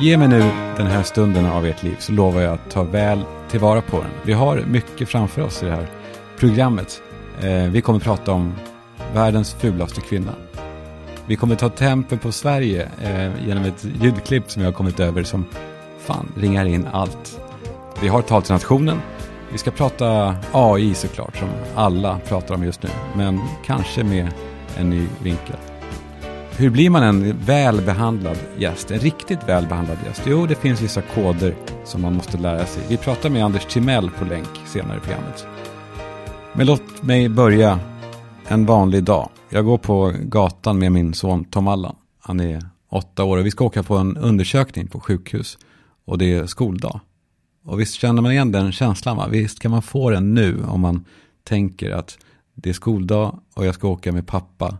Ge mig nu den här stunden av ert liv så lovar jag att ta väl tillvara på den. Vi har mycket framför oss i det här programmet. Eh, vi kommer prata om världens fulaste kvinna. Vi kommer ta tempen på Sverige eh, genom ett ljudklipp som jag har kommit över som fan ringar in allt. Vi har tal till nationen. Vi ska prata AI såklart, som alla pratar om just nu, men kanske med en ny vinkel. Hur blir man en välbehandlad gäst? En riktigt välbehandlad gäst? Jo, det finns vissa koder som man måste lära sig. Vi pratar med Anders Timell på länk senare i programmet. Men låt mig börja en vanlig dag. Jag går på gatan med min son Tom Allan. Han är åtta år och vi ska åka på en undersökning på sjukhus. Och det är skoldag. Och visst känner man igen den känslan va? Visst kan man få den nu om man tänker att det är skoldag och jag ska åka med pappa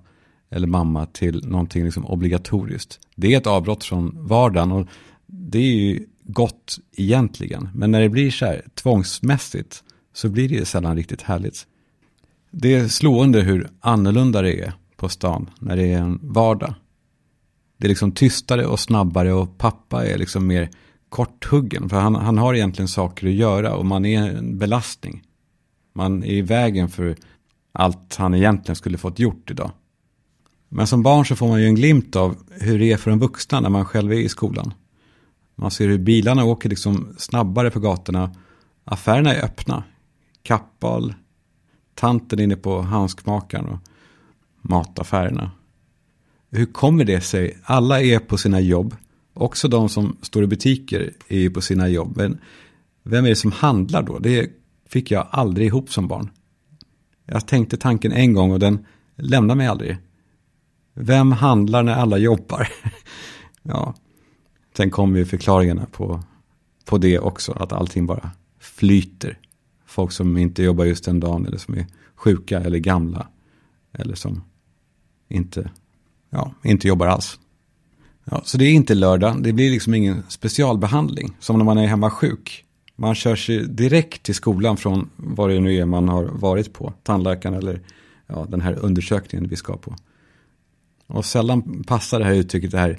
eller mamma till någonting liksom obligatoriskt. Det är ett avbrott från vardagen och det är ju gott egentligen. Men när det blir så här tvångsmässigt så blir det sällan riktigt härligt. Det är slående hur annorlunda det är på stan när det är en vardag. Det är liksom tystare och snabbare och pappa är liksom mer korthuggen. För han, han har egentligen saker att göra och man är en belastning. Man är i vägen för allt han egentligen skulle fått gjort idag. Men som barn så får man ju en glimt av hur det är för en vuxna när man själv är i skolan. Man ser hur bilarna åker liksom snabbare på gatorna. Affärerna är öppna. Kappahl, tanten inne på handskmakaren och mataffärerna. Hur kommer det sig? Alla är på sina jobb. Också de som står i butiker är ju på sina jobb. Men vem är det som handlar då? Det fick jag aldrig ihop som barn. Jag tänkte tanken en gång och den lämnade mig aldrig. Vem handlar när alla jobbar? ja, sen kommer ju förklaringarna på, på det också, att allting bara flyter. Folk som inte jobbar just den dagen eller som är sjuka eller gamla. Eller som inte, ja, inte jobbar alls. Ja, så det är inte lördag, det blir liksom ingen specialbehandling. Som när man är hemma sjuk. Man kör sig direkt till skolan från vad det nu är man har varit på. Tandläkaren eller ja, den här undersökningen vi ska på. Och sällan passar det här uttrycket det här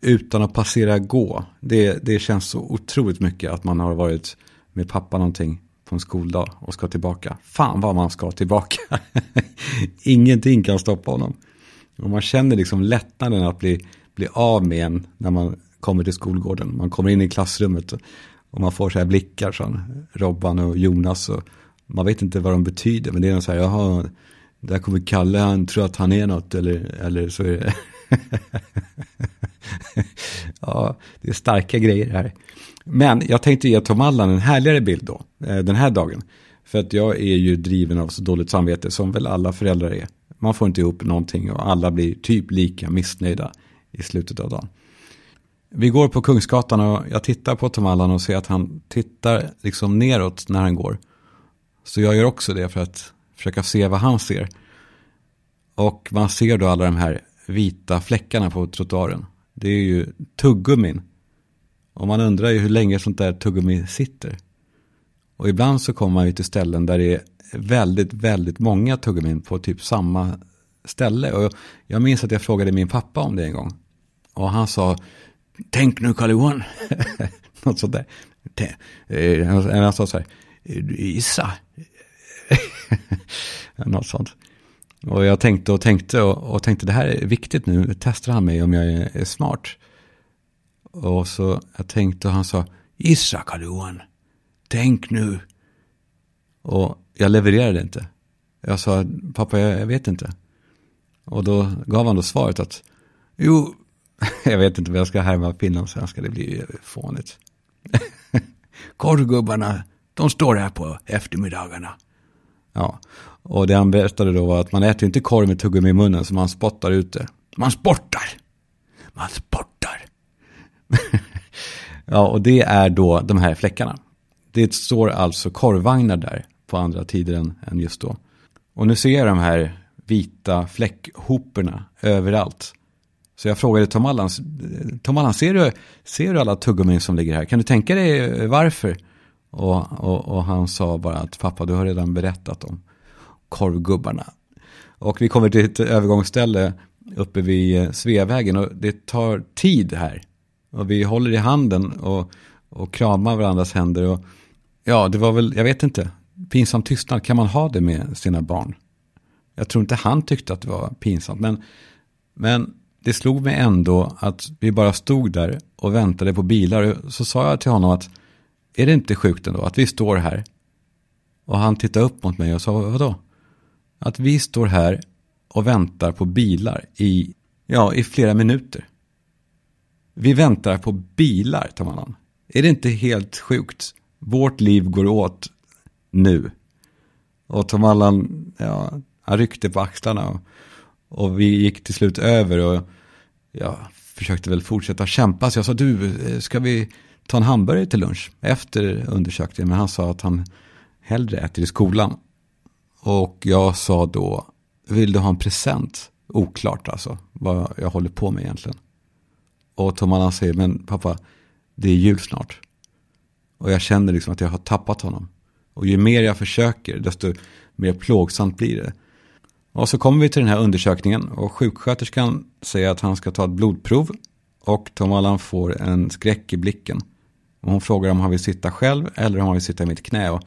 utan att passera gå. Det, det känns så otroligt mycket att man har varit med pappa någonting på en skoldag och ska tillbaka. Fan vad man ska tillbaka. Ingenting kan stoppa honom. Och man känner liksom lättnaden att bli, bli av med en när man kommer till skolgården. Man kommer in i klassrummet och man får så här blickar från Robban och Jonas. Och man vet inte vad de betyder men det är någon så här, jaha, där kommer Kalle, han tror att han är något eller, eller så är det. ja, det är starka grejer här. Men jag tänkte ge Tom Allan en härligare bild då, eh, den här dagen. För att jag är ju driven av så dåligt samvete som väl alla föräldrar är. Man får inte ihop någonting och alla blir typ lika missnöjda i slutet av dagen. Vi går på Kungsgatan och jag tittar på Tom Allan och ser att han tittar liksom neråt när han går. Så jag gör också det för att försöka se vad han ser. Och man ser då alla de här vita fläckarna på trottoaren. Det är ju tuggummin. Och man undrar ju hur länge sånt där tuggummi sitter. Och ibland så kommer man ju till ställen där det är väldigt, väldigt många tuggummin på typ samma ställe. Och jag minns att jag frågade min pappa om det en gång. Och han sa, tänk nu Karl Johan. Något sånt där. Eh, han sa så här, gissa, Något sånt. Och jag tänkte och tänkte och, och, tänkte det här är viktigt nu. Testar han mig om jag är, är smart? Och så jag tänkte och han sa Gissa Karl-Johan. Tänk nu. Och jag levererade inte. Jag sa pappa jag, jag vet inte. Och då gav han då svaret att jo, jag vet inte vad jag ska härma finlandssvenska, det blir ju fånigt. Korvgubbarna, de står här på eftermiddagarna. Ja, och det han berättade då var att man äter inte korv med tuggummi i munnen så man spottar ut det. Man sportar! Man sportar! ja, och det är då de här fläckarna. Det står alltså korvvagnar där på andra tider än, än just då. Och nu ser jag de här vita fläckhoperna överallt. Så jag frågade Tom Allan, Tom Allan ser, du, ser du alla tuggummin som ligger här? Kan du tänka dig eh, varför? Och, och, och, han sa bara att pappa du har redan berättat om korvgubbarna. Och vi kommer till ett övergångsställe uppe vid eh, Sveavägen och det tar tid här. Och vi håller i handen och, och kramar varandras händer. Och, ja, det var väl, jag vet inte, pinsam tystnad, kan man ha det med sina barn? Jag tror inte han tyckte att det var pinsamt, men, men det slog mig ändå att vi bara stod där och väntade på bilar. Så sa jag till honom att är det inte sjukt ändå att vi står här? Och han tittade upp mot mig och sa vadå? Att vi står här och väntar på bilar i, ja, i flera minuter. Vi väntar på bilar, tar man an. Är det inte helt sjukt? Vårt liv går åt nu. Och Tom Allan, ja, han ryckte på axlarna. Och, och vi gick till slut över och jag försökte väl fortsätta kämpa. Så jag sa, du, eh, ska vi ta en hamburgare till lunch efter undersökningen? Men han sa att han hellre äter i skolan. Och jag sa då, vill du ha en present? Oklart alltså, vad jag håller på med egentligen. Och Tom Allan säger, men pappa, det är jul snart. Och jag känner liksom att jag har tappat honom. Och ju mer jag försöker, desto mer plågsamt blir det. Och så kommer vi till den här undersökningen och sjuksköterskan säger att han ska ta ett blodprov. Och Tom Allan får en skräck i blicken. Och hon frågar om han vill sitta själv eller om han vill sitta i mitt knä. Och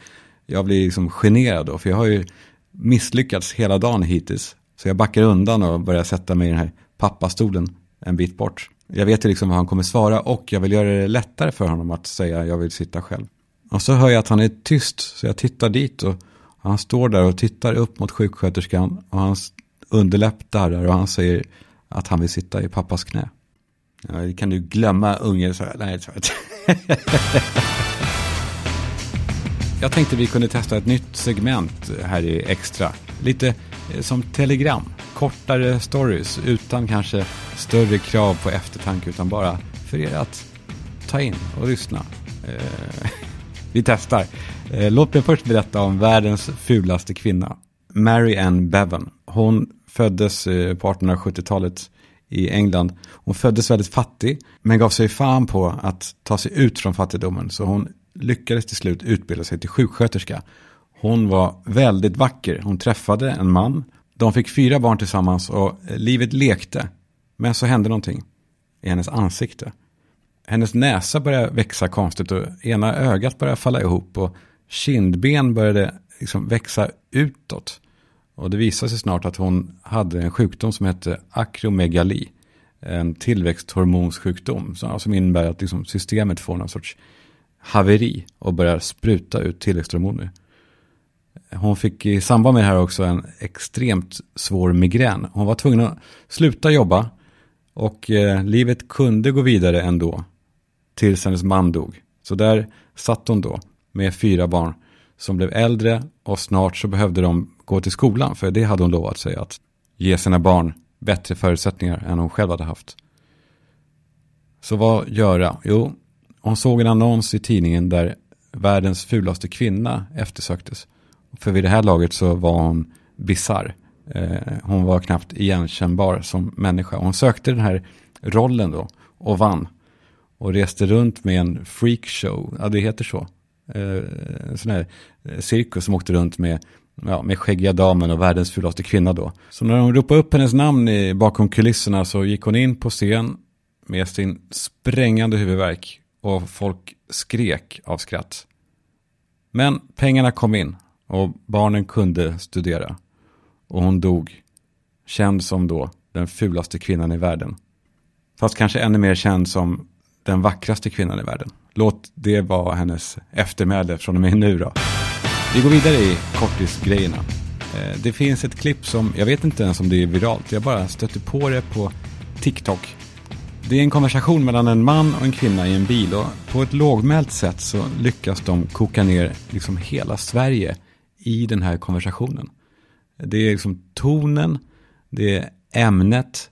jag blir liksom generad då, för jag har ju misslyckats hela dagen hittills. Så jag backar undan och börjar sätta mig i den här pappastolen en bit bort. Jag vet ju liksom vad han kommer svara och jag vill göra det lättare för honom att säga jag vill sitta själv. Och så hör jag att han är tyst så jag tittar dit och han står där och tittar upp mot sjuksköterskan och hans underläpp darrar och han säger att han vill sitta i pappas knä. Ja, det kan du glömma unge, så Nej, så Jag jag tänkte vi kunde testa ett nytt segment här i Extra. Lite eh, som telegram. Kortare stories utan kanske större krav på eftertanke utan bara för er att ta in och lyssna. Eh, vi testar. Eh, låt mig först berätta om världens fulaste kvinna. Mary Ann Bevan. Hon föddes eh, på 1870-talet i England. Hon föddes väldigt fattig men gav sig fan på att ta sig ut från fattigdomen. Så hon lyckades till slut utbilda sig till sjuksköterska. Hon var väldigt vacker. Hon träffade en man. De fick fyra barn tillsammans och livet lekte. Men så hände någonting i hennes ansikte. Hennes näsa började växa konstigt och ena ögat började falla ihop och kindben började liksom växa utåt. Och det visade sig snart att hon hade en sjukdom som hette akromegali. En tillväxthormonssjukdom som alltså innebär att liksom systemet får någon sorts haveri och börjar spruta ut tillväxthormoner. Hon fick i samband med det här också en extremt svår migrän. Hon var tvungen att sluta jobba och eh, livet kunde gå vidare ändå tills hennes man dog. Så där satt hon då med fyra barn som blev äldre och snart så behövde de gå till skolan för det hade hon lovat sig att ge sina barn bättre förutsättningar än hon själv hade haft. Så vad göra? Jo, hon såg en annons i tidningen där världens fulaste kvinna eftersöktes. För vid det här laget så var hon bizarr. Eh, hon var knappt igenkännbar som människa. Hon sökte den här rollen då och vann. Och reste runt med en freakshow, ja det heter så. En sån här eh, cirkus som åkte runt med, ja, med skäggiga damen och världens fulaste kvinna då. Så när de ropade upp hennes namn i, bakom kulisserna så gick hon in på scen med sin sprängande huvudvärk och folk skrek av skratt. Men pengarna kom in och barnen kunde studera. Och hon dog, känd som då den fulaste kvinnan i världen. Fast kanske ännu mer känd som den vackraste kvinnan i världen. Låt det vara hennes eftermäle från och med nu då. Vi går vidare i kortisgrejerna. Eh, det finns ett klipp som, jag vet inte ens om det är viralt, jag bara stötte på det på TikTok. Det är en konversation mellan en man och en kvinna i en bil och på ett lågmält sätt så lyckas de koka ner liksom hela Sverige i den här konversationen. Det är liksom tonen, det är ämnet,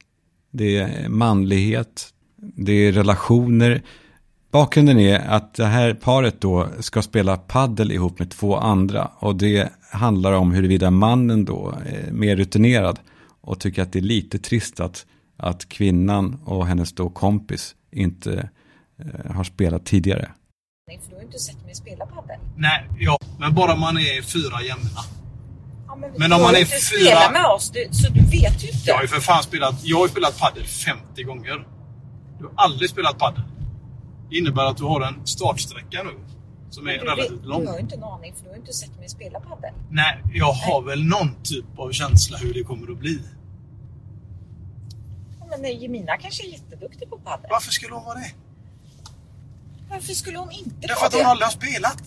det är manlighet, det är relationer. Bakgrunden är att det här paret då ska spela paddel ihop med två andra och det handlar om huruvida mannen då är mer rutinerad och tycker att det är lite trist att att kvinnan och hennes då kompis inte eh, har spelat tidigare. Nej, för du har inte sett mig spela padel. Nej, ja, men bara man är fyra jämna. Ja, men, Men om man är fyra- spela med oss, du, så du vet ju inte. Jag har ju för fan spelat, jag har spelat padel 50 gånger. Du har aldrig spelat padel. Det innebär att du har en startsträcka nu. Som är Du, relativt du lång. har ju inte en aning för du har inte sett mig spela padel. Nej, jag har väl någon typ av känsla hur det kommer att bli. Ja, Men Jemina kanske är jätteduktig på padel. Varför skulle hon vara det? Varför skulle hon inte Därför vara att hon det? aldrig har spelat.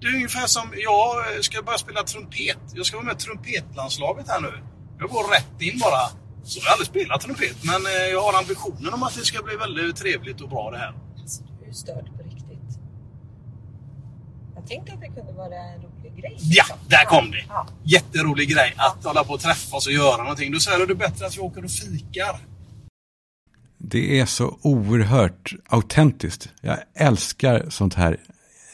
Det är ungefär som jag ska börja spela trumpet. Jag ska vara med i trumpetlandslaget här nu. Jag går rätt in bara. Så jag har aldrig spelat trumpet, men eh, jag har ambitionen om att det ska bli väldigt trevligt och bra det här. Alltså, du är störd på riktigt. Jag tänkte att det kunde vara en rolig grej. Ja, liksom. där kom det! Ja. Jätterolig grej att hålla på och träffas och göra någonting. Då säger du det är bättre att vi åker och fikar. Det är så oerhört autentiskt. Jag älskar sånt här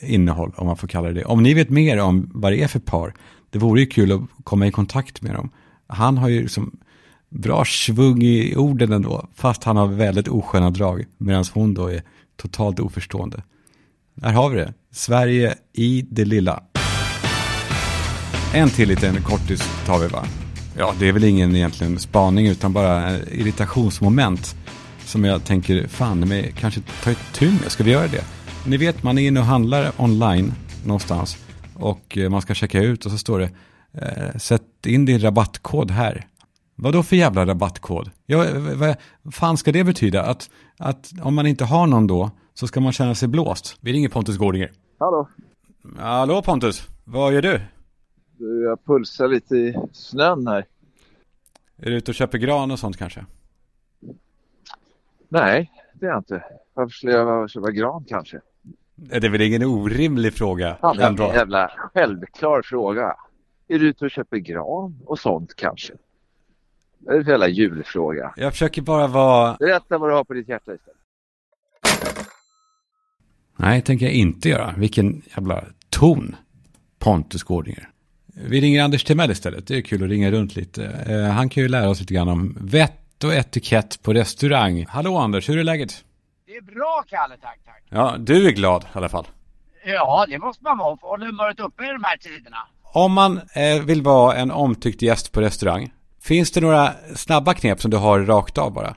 innehåll, om man får kalla det det. Om ni vet mer om vad det är för par, det vore ju kul att komma i kontakt med dem. Han har ju liksom bra svung i orden ändå, fast han har väldigt osköna drag, medan hon då är totalt oförstående. Där har vi det. Sverige i det lilla. En till liten kortis tar vi va? Ja, det är väl ingen egentligen spaning utan bara irritationsmoment som jag tänker, fan, men kanske ta ett tur med. Ska vi göra det? Ni vet, man är inne och handlar online någonstans och eh, man ska checka ut och så står det eh, sätt in din rabattkod här. Vad då för jävla rabattkod? Ja, vad fan ska det betyda? Att, att om man inte har någon då så ska man känna sig blåst. Vi ringer Pontus Gårdinger. Hallå? Hallå Pontus, vad gör du? Du, Jag pulsar lite i snön här. Är du ute och köper gran och sånt kanske? Nej, det är jag inte. Varför skulle jag köpa gran kanske? Det är väl ingen orimlig fråga? Fan, det är en jävla självklar fråga. Är du ute och köper gran och sånt kanske? Det är en jävla julfråga. Jag försöker bara vara... Berätta vad du har på ditt hjärta istället. Nej, det tänker jag inte göra. Vilken jävla ton. Pontus Gårdinger. Vi ringer Anders Timell istället. Det är kul att ringa runt lite. Eh, han kan ju lära oss lite grann om vett och etikett på restaurang. Hallå Anders, hur är läget? Det är bra Kalle, tack, tack. Ja, du är glad i alla fall. Ja, det måste man vara för hålla humöret uppe i de här tiderna. Om man eh, vill vara en omtyckt gäst på restaurang, finns det några snabba knep som du har rakt av bara?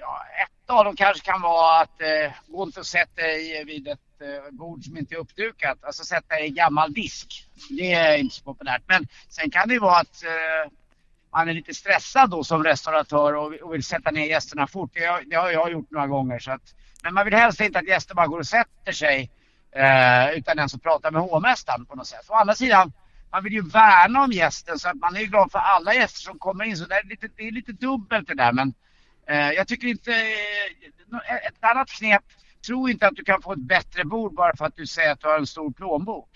Ja, ett av dem kanske kan vara att eh, gå inte och sätta dig vid ett eh, bord som inte är uppdukat. Alltså sätta dig i gammal disk. Det är inte så populärt. Men sen kan det ju vara att eh, man är lite stressad då som restauratör och, och vill sätta ner gästerna fort. Det, har- det har jag gjort några gånger. Så att, men man vill helst inte att gäster bara går och sätter sig eh, utan den som pratar med hovmästaren på något sätt. Å andra sidan, man vill ju värna om gästen så att man är ju glad för alla gäster som kommer in. Så det är lite, det är lite dubbelt det där men eh, jag tycker inte... Eh, ett annat knep, tro inte att du kan få ett bättre bord bara för att du säger att du har en stor plånbok.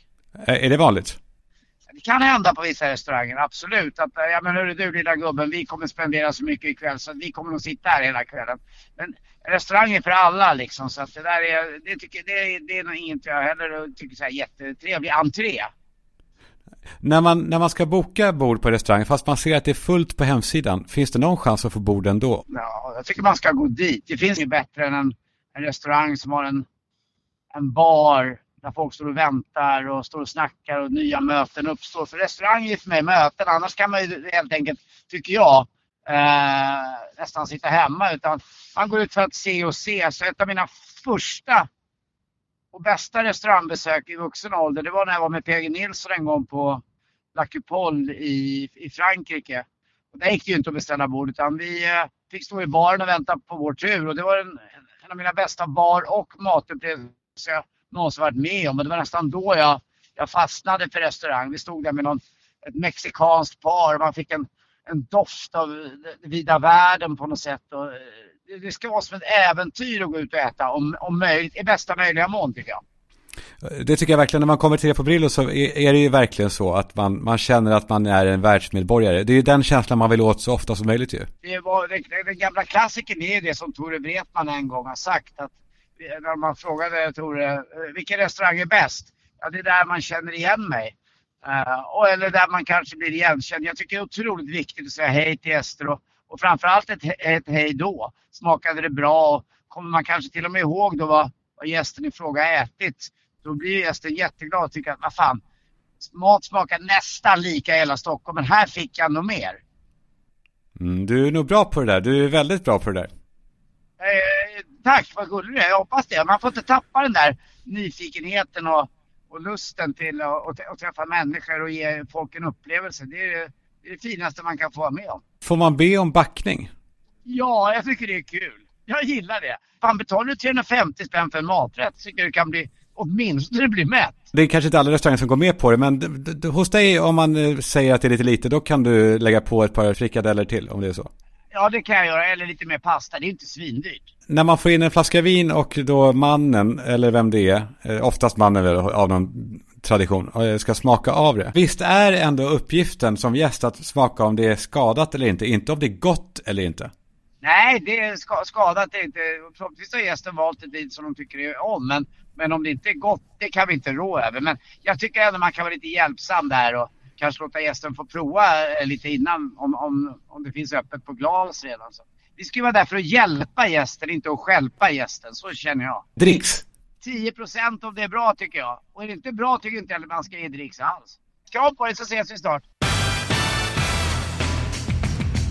Eh, är det vanligt? Det kan hända på vissa restauranger, absolut. Att, eh, ja men hörru du lilla gubben, vi kommer spendera så mycket ikväll så vi kommer att sitta här hela kvällen. Men restaurang är för alla liksom så att det där är, det tycker, det, det är nog inget jag heller tycker så här jättetrevlig entré. När man, när man ska boka bord på restaurang, fast man ser att det är fullt på hemsidan, finns det någon chans att få bord ändå? Ja, jag tycker man ska gå dit. Det finns ju bättre än en, en restaurang som har en, en bar där folk står och väntar och står och snackar och nya möten uppstår. För restaurang är för mig möten. Annars kan man ju helt enkelt, tycker jag, eh, nästan sitta hemma. Utan man går ut för att se och se. Så ett av mina första och bästa restaurangbesök i vuxen ålder, det var när jag var med PG Nilsson en gång på La Cupole i, i Frankrike. Och där gick det ju inte att beställa bord utan vi eh, fick stå i baren och vänta på vår tur. Och det var en, en av mina bästa bar och matupplevelser jag någonsin varit med om. Och det var nästan då jag, jag fastnade för restaurang. Vi stod där med någon, ett mexikanskt par och man fick en, en doft av vida världen på något sätt. Och, eh, det, ska vara som ett äventyr att gå ut och äta om, om möjligt, i bästa möjliga mån tycker jag. Det tycker jag verkligen, när man kommer till Brillo så är, är det ju verkligen så att man, man känner att man är en världsmedborgare. Det är ju den känslan man vill åt så ofta som möjligt ju. det var, den, den gamla klassikern är ju det som Tore Wretman en gång har sagt. Att när man frågade Tore, eh, vilken restaurang är bäst? Ja, det är där man känner igen mig. Eh, och, eller där man kanske blir igenkänd. Jag tycker det är otroligt viktigt att säga hej till gäster och, och framförallt ett, ett hej då. Smakade det bra? Och kommer man kanske till och med ihåg då vad, vad gästen i fråga ätit? Då blir gästen jätteglad och tycker att vad fan, mat smakar nästan lika i hela Stockholm men här fick jag nog mer. Mm, du är nog bra på det där, du är väldigt bra på det där. Eh, Tack, vad gullig du är. Jag hoppas det. Man får inte tappa den där nyfikenheten och, och lusten till att, träffa människor och ge folk en upplevelse. Det är, det är det finaste man kan få vara med om. Får man be om backning? Ja, jag tycker det är kul. Jag gillar det. Fan, betalar du 350 spänn för en maträtt så tycker jag du kan bli, åtminstone bli mätt. Det är kanske inte alla restauranger som går med på det, men hos dig om man eh, säger att det är lite lite, då kan du lägga på ett par frikadeller till om det är så. Ja, det kan jag göra. Eller lite mer pasta. Det är inte svindyrt. När man får in en flaska vin och då mannen, eller vem det är, eh, oftast mannen av någon tradition, eh, ska smaka av det. Visst är ändå uppgiften som gäst att smaka om det är skadat eller inte, inte om det är gott eller inte. Nej, det är ska, skadat är inte. Förhoppningsvis har gästen valt ett vin som de tycker om. Men, men om det inte är gott, det kan vi inte rå över. Men jag tycker ändå man kan vara lite hjälpsam där och kanske låta gästen få prova eh, lite innan om, om, om det finns öppet på glas redan. Så. Vi ska ju vara där för att hjälpa gästen, inte att stjälpa gästen. Så känner jag. Dricks! 10% om det är bra tycker jag. Och är det inte bra tycker jag inte heller man ska ge dricks alls. Kram på dig så ses vi snart.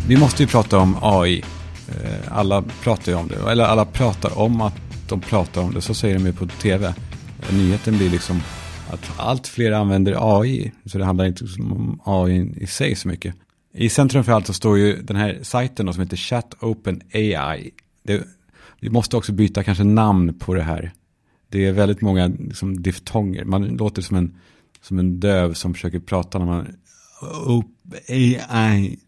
Vi måste ju prata om AI. Eh, alla pratar ju om det, eller alla pratar om att de pratar om det, så säger de ju på tv. Eh, nyheten blir liksom att allt fler använder AI, så det handlar inte om AI i sig så mycket. I centrum för allt så står ju den här sajten då, som heter Chat Open AI. Det, vi måste också byta kanske namn på det här. Det är väldigt många liksom, diftonger. Man låter som en, som en döv som försöker prata när man... Oh, AI.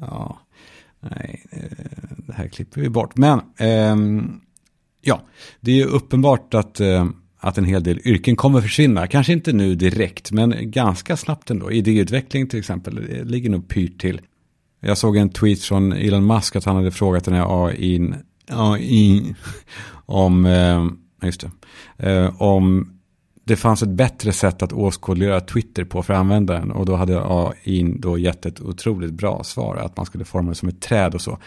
Ja, nej, eh, det här klipper vi bort. Men, eh, ja, det är ju uppenbart att, eh, att en hel del yrken kommer försvinna. Kanske inte nu direkt, men ganska snabbt ändå. Idéutveckling till exempel, det ligger nog pyrt till. Jag såg en tweet från Elon Musk att han hade frågat den här AI, AI om, eh, just det, eh, om det fanns ett bättre sätt att åskådliggöra Twitter på för användaren. Och då hade AI då gett ett otroligt bra svar. Att man skulle forma det som ett träd och så.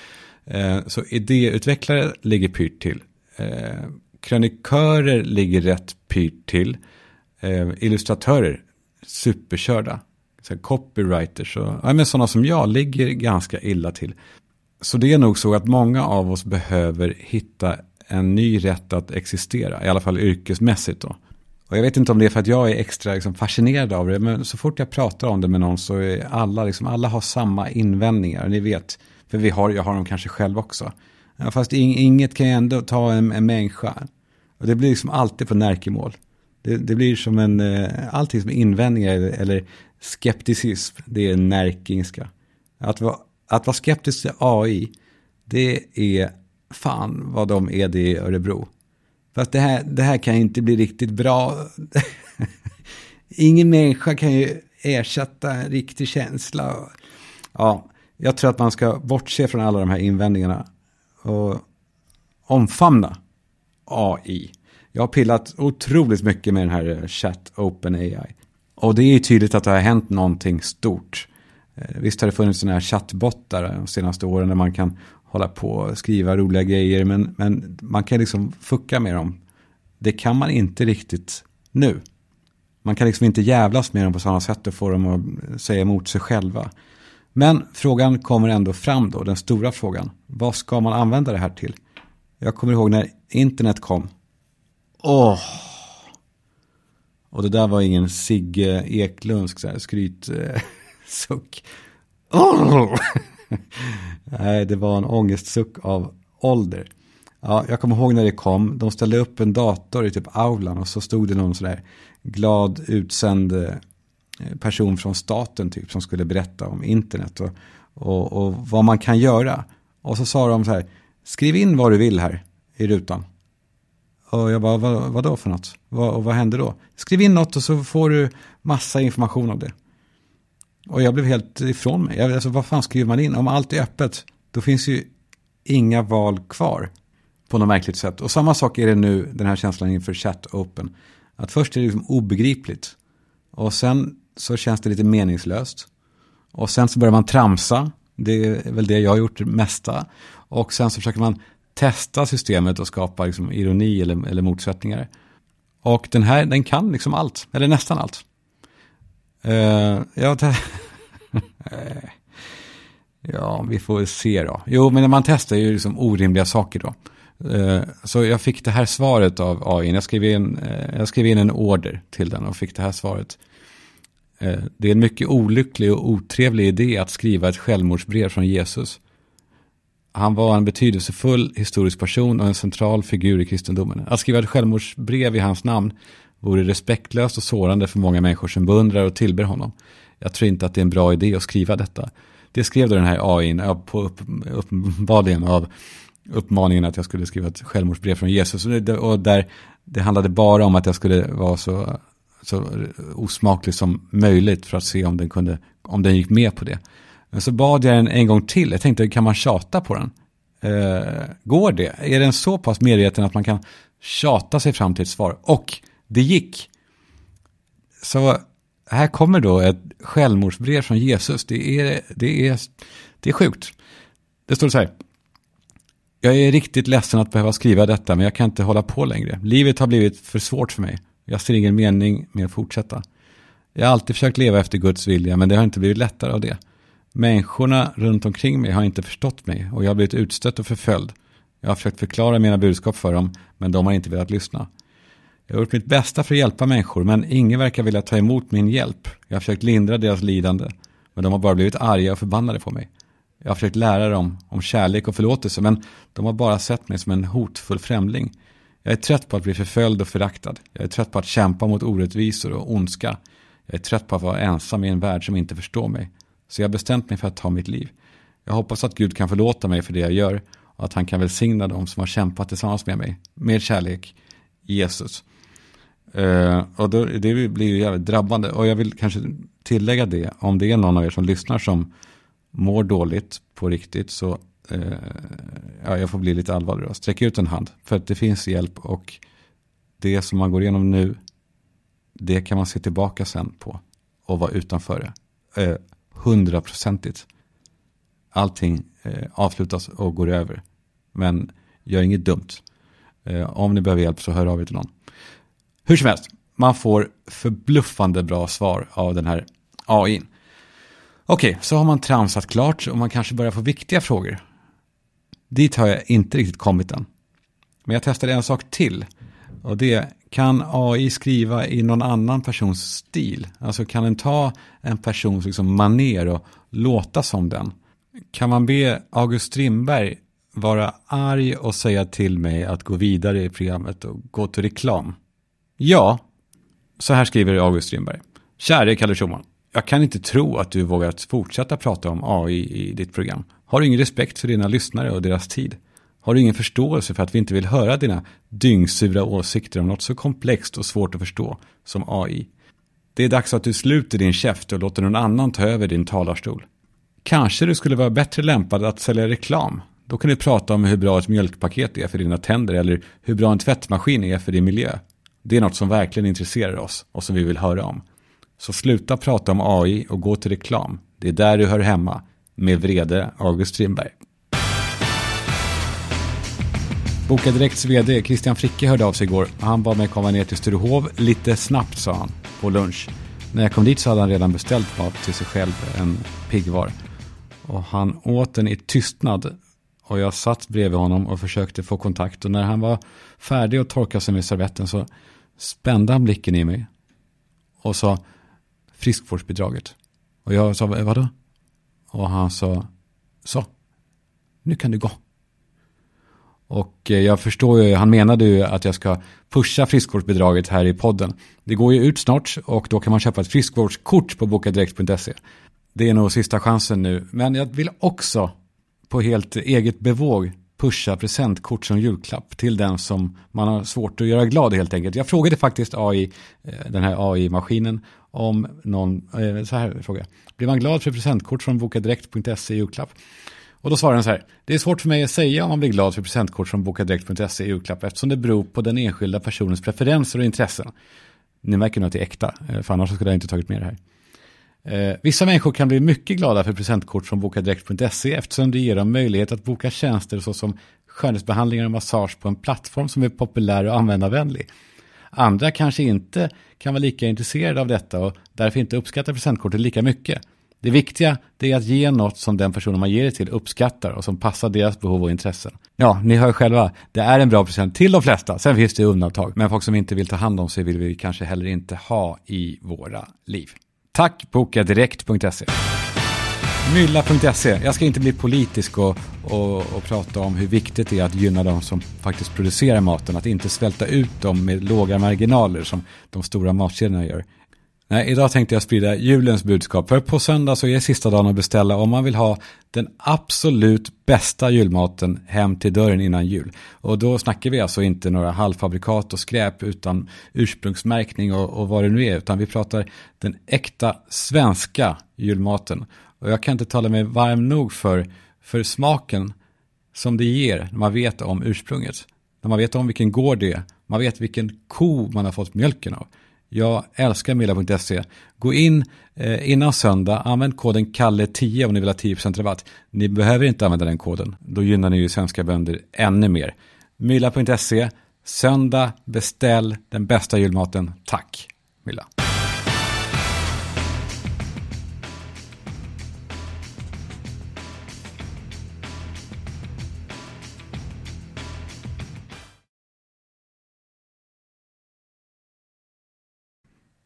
Eh, så idéutvecklare ligger pyrt till. Eh, krönikörer ligger rätt pyrt till. Eh, illustratörer, superkörda. Så copywriters och ja, men sådana som jag ligger ganska illa till. Så det är nog så att många av oss behöver hitta en ny rätt att existera. I alla fall yrkesmässigt då. Och jag vet inte om det är för att jag är extra liksom fascinerad av det, men så fort jag pratar om det med någon så är alla, liksom, alla har samma invändningar. Ni vet, för vi har, jag har dem kanske själv också. Fast inget kan ju ändå ta en, en människa. Och det blir liksom alltid på närkemål. Det, det blir som en, eh, allting som är invändningar eller, eller skepticism, det är närkingska. Att vara, att vara skeptisk till AI, det är fan vad de är det i Örebro. Fast det här, det här kan inte bli riktigt bra. Ingen människa kan ju ersätta en riktig känsla. Ja, jag tror att man ska bortse från alla de här invändningarna och omfamna AI. Jag har pillat otroligt mycket med den här Chat Open AI. Och det är ju tydligt att det har hänt någonting stort. Eh, visst har det funnits sådana här chattbottar de senaste åren där man kan hålla på och skriva roliga grejer. Men, men man kan liksom fucka med dem. Det kan man inte riktigt nu. Man kan liksom inte jävlas med dem på samma sätt och få dem att säga emot sig själva. Men frågan kommer ändå fram då, den stora frågan. Vad ska man använda det här till? Jag kommer ihåg när internet kom. Åh! Och det där var ingen Sigge Eklundsk skrytsuck. Eh, oh. Nej, det var en ångestsuck av ålder. Ja, jag kommer ihåg när det kom. De ställde upp en dator i typ aulan och så stod det någon sådär glad utsänd eh, person från staten typ som skulle berätta om internet och, och, och vad man kan göra. Och så sa de så här, skriv in vad du vill här i rutan. Och jag bara, vad, vad då för något? Vad, och vad händer då? Skriv in något och så får du massa information av det. Och jag blev helt ifrån mig. Jag, alltså, vad fan skriver man in? Om allt är öppet, då finns ju inga val kvar. På något märkligt sätt. Och samma sak är det nu, den här känslan inför chat open. Att först är det liksom obegripligt. Och sen så känns det lite meningslöst. Och sen så börjar man tramsa. Det är väl det jag har gjort det mesta. Och sen så försöker man testa systemet och skapa liksom ironi eller, eller motsättningar. Och den här, den kan liksom allt. Eller nästan allt. Uh, ja, ja, vi får se då. Jo, men när man testar ju liksom orimliga saker då. Uh, så jag fick det här svaret av AI. Jag skrev, in, eh, jag skrev in en order till den och fick det här svaret. Det är en mycket olycklig och otrevlig idé att skriva ett självmordsbrev från Jesus. Han var en betydelsefull historisk person och en central figur i kristendomen. Att skriva ett självmordsbrev i hans namn vore respektlöst och sårande för många människor som beundrar och tillber honom. Jag tror inte att det är en bra idé att skriva detta. Det skrev då den här AI på upp, uppenbarligen av uppmaningen att jag skulle skriva ett självmordsbrev från Jesus. Och där det handlade bara om att jag skulle vara så, så osmaklig som möjligt för att se om den, kunde, om den gick med på det. Men så bad jag den en gång till. Jag tänkte, kan man tjata på den? Eh, går det? Är den så pass medveten att man kan tjata sig fram till ett svar? Och det gick. Så här kommer då ett självmordsbrev från Jesus. Det är, det är, det är sjukt. Det står så här. Jag är riktigt ledsen att behöva skriva detta, men jag kan inte hålla på längre. Livet har blivit för svårt för mig. Jag ser ingen mening med att fortsätta. Jag har alltid försökt leva efter Guds vilja, men det har inte blivit lättare av det. Människorna runt omkring mig har inte förstått mig och jag har blivit utstött och förföljd. Jag har försökt förklara mina budskap för dem, men de har inte velat lyssna. Jag har gjort mitt bästa för att hjälpa människor, men ingen verkar vilja ta emot min hjälp. Jag har försökt lindra deras lidande, men de har bara blivit arga och förbannade på mig. Jag har försökt lära dem om kärlek och förlåtelse, men de har bara sett mig som en hotfull främling. Jag är trött på att bli förföljd och föraktad. Jag är trött på att kämpa mot orättvisor och ondska. Jag är trött på att vara ensam i en värld som inte förstår mig. Så jag har bestämt mig för att ta mitt liv. Jag hoppas att Gud kan förlåta mig för det jag gör och att han kan välsigna dem som har kämpat tillsammans med mig. Med kärlek, Jesus. Uh, och då, det blir ju jävligt drabbande. Och jag vill kanske tillägga det, om det är någon av er som lyssnar som mår dåligt på riktigt så uh, ja, jag får bli lite allvarlig då. Sträck ut en hand, för att det finns hjälp och det som man går igenom nu, det kan man se tillbaka sen på och vara utanför det. Uh, hundraprocentigt. Allting eh, avslutas och går över. Men gör inget dumt. Eh, om ni behöver hjälp så hör av er till någon. Hur som helst, man får förbluffande bra svar av den här AI. Okej, så har man tramsat klart och man kanske börjar få viktiga frågor. Dit har jag inte riktigt kommit än. Men jag testade en sak till. Och det kan AI skriva i någon annan persons stil? Alltså kan den ta en persons liksom maner och låta som den? Kan man be August Strindberg vara arg och säga till mig att gå vidare i programmet och gå till reklam? Ja, så här skriver August Strindberg. Käre Kalle Schumann, jag kan inte tro att du vågat fortsätta prata om AI i ditt program. Har du ingen respekt för dina lyssnare och deras tid? Har du ingen förståelse för att vi inte vill höra dina dyngsura åsikter om något så komplext och svårt att förstå som AI? Det är dags att du sluter din käft och låter någon annan ta över din talarstol. Kanske du skulle vara bättre lämpad att sälja reklam. Då kan du prata om hur bra ett mjölkpaket är för dina tänder eller hur bra en tvättmaskin är för din miljö. Det är något som verkligen intresserar oss och som vi vill höra om. Så sluta prata om AI och gå till reklam. Det är där du hör hemma. Med vrede August Strindberg. Boka Direkts vd Christian Fricke hörde av sig igår. Han bad mig komma ner till Sturehov lite snabbt sa han på lunch. När jag kom dit så hade han redan beställt mat till sig själv, en piggvar. Och han åt den i tystnad. Och jag satt bredvid honom och försökte få kontakt. Och när han var färdig att torka sig med servetten så spände han blicken i mig. Och sa friskvårdsbidraget. Och jag sa eh, vadå? Och han sa så, nu kan du gå. Och eh, jag förstår ju, han menade ju att jag ska pusha friskvårdsbidraget här i podden. Det går ju ut snart och då kan man köpa ett friskvårdskort på bokadirekt.se. Det är nog sista chansen nu, men jag vill också på helt eget bevåg pusha presentkort som julklapp till den som man har svårt att göra glad helt enkelt. Jag frågade faktiskt AI, eh, den här AI-maskinen om någon, eh, så här frågade jag, blir man glad för presentkort från bokadirekt.se i julklapp? Och då svarar den så här. Det är svårt för mig att säga om man blir glad för presentkort från bokadirekt.se i julklapp eftersom det beror på den enskilda personens preferenser och intressen. Ni märker nog att det är äkta, eh, för annars skulle jag inte tagit med det här. Eh, vissa människor kan bli mycket glada för presentkort från bokadirekt.se eftersom det ger dem möjlighet att boka tjänster såsom skönhetsbehandlingar och massage på en plattform som är populär och användarvänlig. Andra kanske inte kan vara lika intresserade av detta och därför inte uppskattar presentkortet lika mycket. Det viktiga det är att ge något som den personen man ger det till uppskattar och som passar deras behov och intressen. Ja, ni hör själva, det är en bra present till de flesta. Sen finns det undantag, men folk som inte vill ta hand om sig vill vi kanske heller inte ha i våra liv. Tack bokadirekt.se. Mylla.se. Jag ska inte bli politisk och, och, och, prata om hur viktigt det är att gynna de som faktiskt producerar maten. Att inte svälta ut dem med låga marginaler som de stora matkedjorna gör. Nej, idag tänkte jag sprida julens budskap. För på söndag så är sista dagen att beställa om man vill ha den absolut bästa julmaten hem till dörren innan jul. Och då snackar vi alltså inte några halvfabrikat och skräp utan ursprungsmärkning och, och vad det nu är. Utan vi pratar den äkta svenska julmaten. Och jag kan inte tala mig varm nog för, för smaken som det ger när man vet om ursprunget. När man vet om vilken gård det är. Man vet vilken ko man har fått mjölken av. Jag älskar Milla.se. Gå in eh, innan söndag, använd koden KALLE10 om ni vill ha 10% rabatt. Ni behöver inte använda den koden, då gynnar ni ju svenska bönder ännu mer. Milla.se, söndag, beställ den bästa julmaten. Tack, Milla.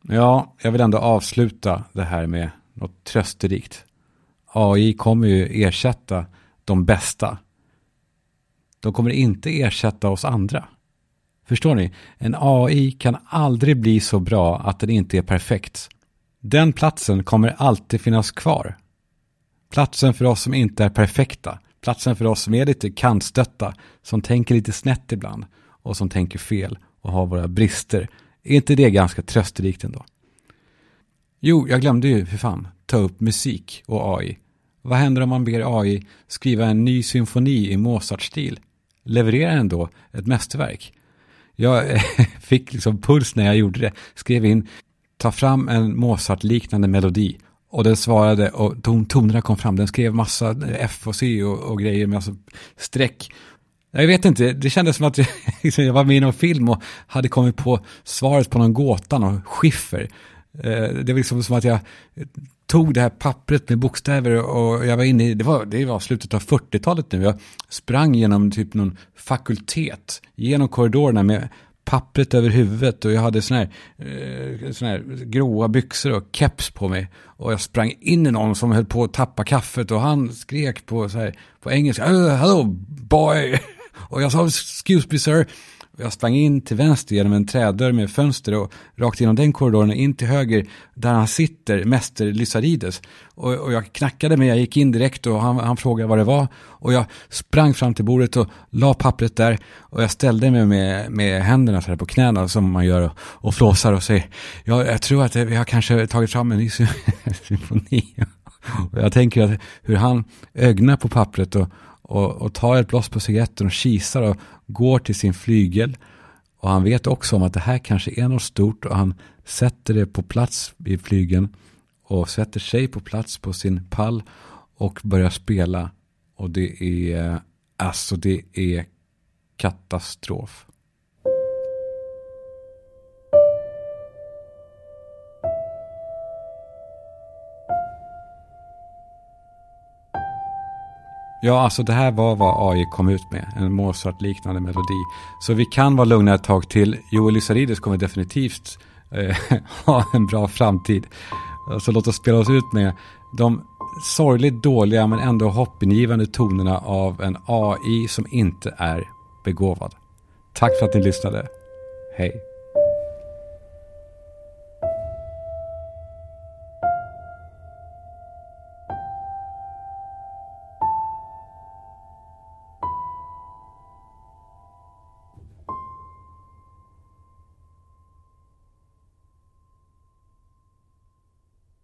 Ja, jag vill ändå avsluta det här med något trösterikt. AI kommer ju ersätta de bästa. De kommer inte ersätta oss andra. Förstår ni? En AI kan aldrig bli så bra att den inte är perfekt. Den platsen kommer alltid finnas kvar. Platsen för oss som inte är perfekta. Platsen för oss som är lite kantstötta. Som tänker lite snett ibland. Och som tänker fel och har våra brister är inte det ganska trösterikt ändå? Jo, jag glömde ju för fan ta upp musik och AI. Vad händer om man ber AI skriva en ny symfoni i Mozart-stil? Levererar den då ett mästerverk? Jag fick liksom puls när jag gjorde det. Skrev in, ta fram en Mozart-liknande melodi. Och den svarade och ton, tonerna kom fram. Den skrev massa F och C och, och grejer med alltså streck. Jag vet inte, det kändes som att liksom, jag var med i någon film och hade kommit på svaret på någon gåta, någon skiffer. Eh, det var liksom som att jag tog det här pappret med bokstäver och jag var inne i, det var, det var slutet av 40-talet nu, jag sprang genom typ någon fakultet, genom korridorerna med pappret över huvudet och jag hade sån här, eh, sån här gråa byxor och keps på mig. Och jag sprang in i någon som höll på att tappa kaffet och han skrek på, så här, på engelska, oh, hello boy. Och jag sa, excuse me sir. Jag sprang in till vänster genom en trädörr med fönster och rakt genom den korridoren in till höger där han sitter, mäster Lysarides. Och, och jag knackade men jag gick in direkt och han, han, frågade vad det var. Och jag sprang fram till bordet och la pappret där och jag ställde mig med, med händerna så här på knäna som man gör och, och flåsar och säger ja, jag tror att vi har kanske tagit fram en ny symfoni. och jag tänker att hur han ögnar på pappret och och, och tar ett blås på cigaretten och kisar och går till sin flygel. Och han vet också om att det här kanske är något stort och han sätter det på plats i flygeln och sätter sig på plats på sin pall och börjar spela. Och det är, eh, alltså det är katastrof. Ja, alltså det här var vad AI kom ut med. En Mozart-liknande melodi. Så vi kan vara lugna ett tag till. Joel Lysarides kommer definitivt eh, ha en bra framtid. Så låt oss spela oss ut med de sorgligt dåliga men ändå hoppingivande tonerna av en AI som inte är begåvad. Tack för att ni lyssnade. Hej.